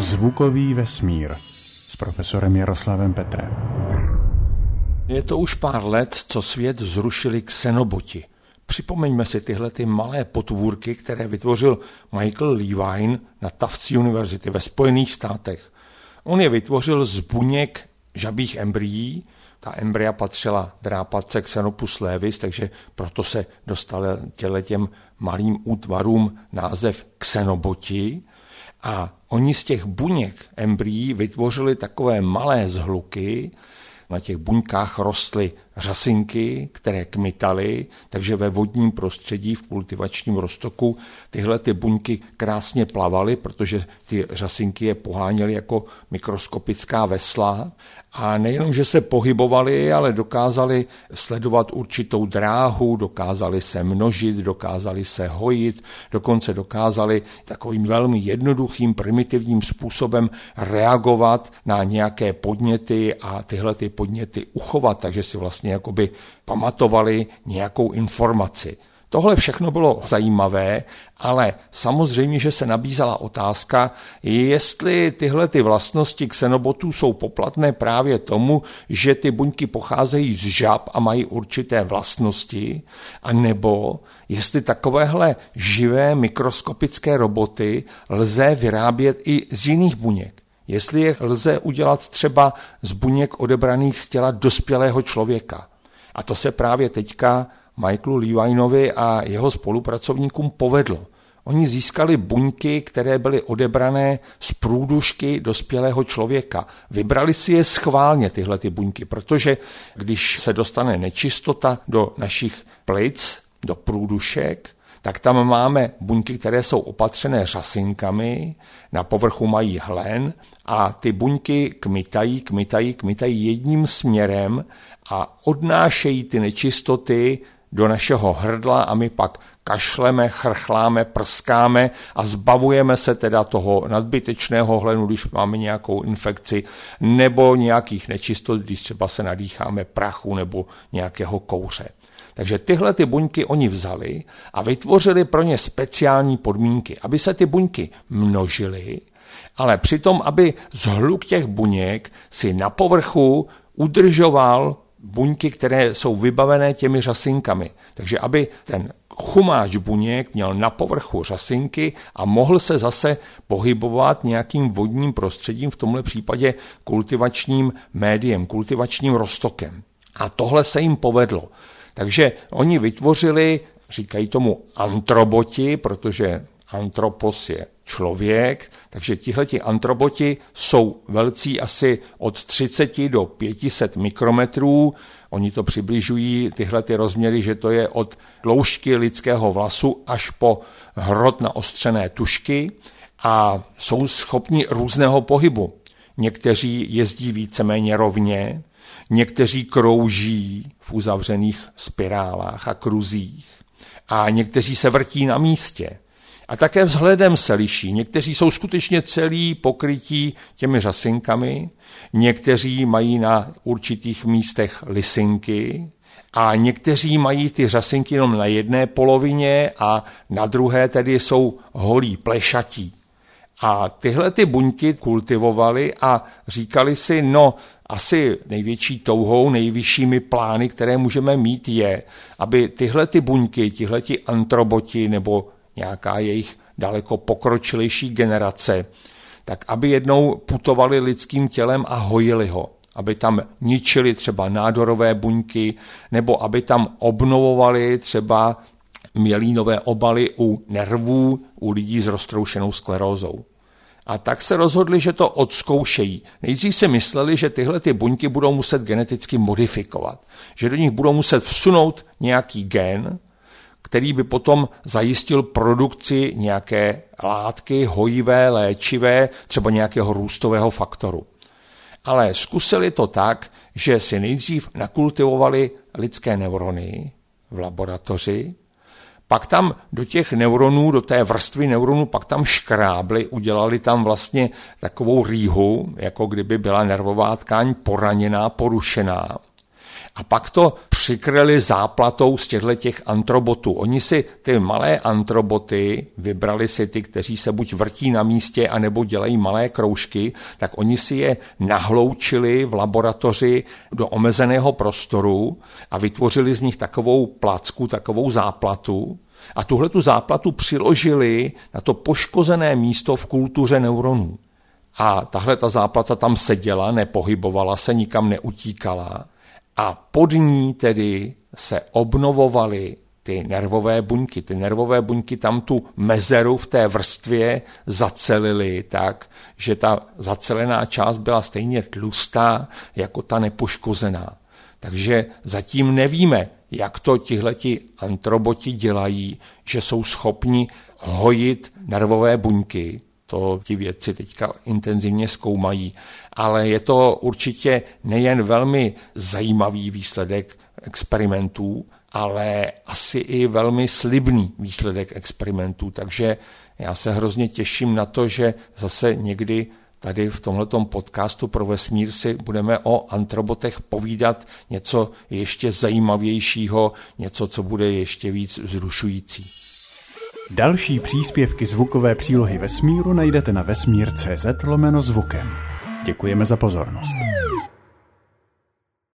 Zvukový vesmír s profesorem Jaroslavem Petrem. Je to už pár let, co svět zrušili ksenoboti. Připomeňme si tyhle ty malé potvůrky, které vytvořil Michael Levine na Tufts University ve Spojených státech. On je vytvořil z buněk žabých embryí, ta embrya patřila drápatce Xenopus levis, takže proto se dostal těle těm malým útvarům název xenoboti. A oni z těch buněk embryí vytvořili takové malé zhluky, na těch buňkách rostly řasinky, které kmitaly, takže ve vodním prostředí v kultivačním roztoku tyhle ty buňky krásně plavaly, protože ty řasinky je poháněly jako mikroskopická vesla a nejenom, že se pohybovali, ale dokázali sledovat určitou dráhu, dokázali se množit, dokázali se hojit, dokonce dokázali takovým velmi jednoduchým, primitivním způsobem reagovat na nějaké podněty a tyhle ty podněty uchovat, takže si vlastně jakoby pamatovali nějakou informaci. Tohle všechno bylo zajímavé, ale samozřejmě, že se nabízela otázka, jestli tyhle ty vlastnosti xenobotů jsou poplatné právě tomu, že ty buňky pocházejí z žab a mají určité vlastnosti, a nebo jestli takovéhle živé mikroskopické roboty lze vyrábět i z jiných buněk. Jestli je lze udělat třeba z buněk odebraných z těla dospělého člověka. A to se právě teďka Michaelu Levinovi a jeho spolupracovníkům povedlo. Oni získali buňky, které byly odebrané z průdušky dospělého člověka. Vybrali si je schválně tyhle ty buňky, protože když se dostane nečistota do našich plic, do průdušek, tak tam máme buňky, které jsou opatřené řasinkami, na povrchu mají hlen a ty buňky kmitají, kmitají, kmitají jedním směrem a odnášejí ty nečistoty do našeho hrdla a my pak kašleme, chrchláme, prskáme a zbavujeme se teda toho nadbytečného hlenu, když máme nějakou infekci, nebo nějakých nečistot, když třeba se nadýcháme prachu nebo nějakého kouře. Takže tyhle ty buňky oni vzali a vytvořili pro ně speciální podmínky, aby se ty buňky množily, ale přitom, aby zhluk těch buněk si na povrchu udržoval buňky, které jsou vybavené těmi řasinkami. Takže aby ten chumáč buněk měl na povrchu řasinky a mohl se zase pohybovat nějakým vodním prostředím, v tomhle případě kultivačním médiem, kultivačním roztokem. A tohle se jim povedlo. Takže oni vytvořili, říkají tomu antroboti, protože antropos je člověk, takže tihleti antroboti jsou velcí asi od 30 do 500 mikrometrů. Oni to přibližují tyhle ty rozměry, že to je od dloužky lidského vlasu až po hrot na ostřené tušky a jsou schopni různého pohybu. Někteří jezdí víceméně rovně, někteří krouží v uzavřených spirálách a kruzích a někteří se vrtí na místě. A také vzhledem se liší. Někteří jsou skutečně celý pokrytí těmi řasinkami, někteří mají na určitých místech lisinky a někteří mají ty řasinky jenom na jedné polovině a na druhé tedy jsou holí, plešatí. A tyhle ty buňky kultivovali a říkali si, no asi největší touhou, nejvyššími plány, které můžeme mít, je, aby tyhle ty buňky, tihle ti antroboti nebo nějaká jejich daleko pokročilejší generace, tak aby jednou putovali lidským tělem a hojili ho, aby tam ničili třeba nádorové buňky, nebo aby tam obnovovali třeba mělínové obaly u nervů u lidí s roztroušenou sklerózou. A tak se rozhodli, že to odzkoušejí. Nejdřív si mysleli, že tyhle ty buňky budou muset geneticky modifikovat, že do nich budou muset vsunout nějaký gen, který by potom zajistil produkci nějaké látky hojivé, léčivé, třeba nějakého růstového faktoru. Ale zkusili to tak, že si nejdřív nakultivovali lidské neurony v laboratoři, pak tam do těch neuronů, do té vrstvy neuronů, pak tam škrábli, udělali tam vlastně takovou rýhu, jako kdyby byla nervová tkáň poraněná, porušená. A pak to přikryli záplatou z těchto těch antrobotů. Oni si ty malé antroboty, vybrali si ty, kteří se buď vrtí na místě, anebo dělají malé kroužky, tak oni si je nahloučili v laboratoři do omezeného prostoru a vytvořili z nich takovou placku, takovou záplatu, a tuhle tu záplatu přiložili na to poškozené místo v kultuře neuronů. A tahle ta záplata tam seděla, nepohybovala se, nikam neutíkala a pod ní tedy se obnovovaly ty nervové buňky. Ty nervové buňky tam tu mezeru v té vrstvě zacelily tak, že ta zacelená část byla stejně tlustá jako ta nepoškozená. Takže zatím nevíme, jak to tihleti antroboti dělají, že jsou schopni hojit nervové buňky. To ti vědci teďka intenzivně zkoumají. Ale je to určitě nejen velmi zajímavý výsledek experimentů, ale asi i velmi slibný výsledek experimentů. Takže já se hrozně těším na to, že zase někdy tady v tomto podcastu pro vesmír si budeme o antrobotech povídat něco ještě zajímavějšího, něco, co bude ještě víc zrušující. Další příspěvky zvukové přílohy vesmíru najdete na vesmír.cz lomeno zvukem. Děkujeme za pozornost.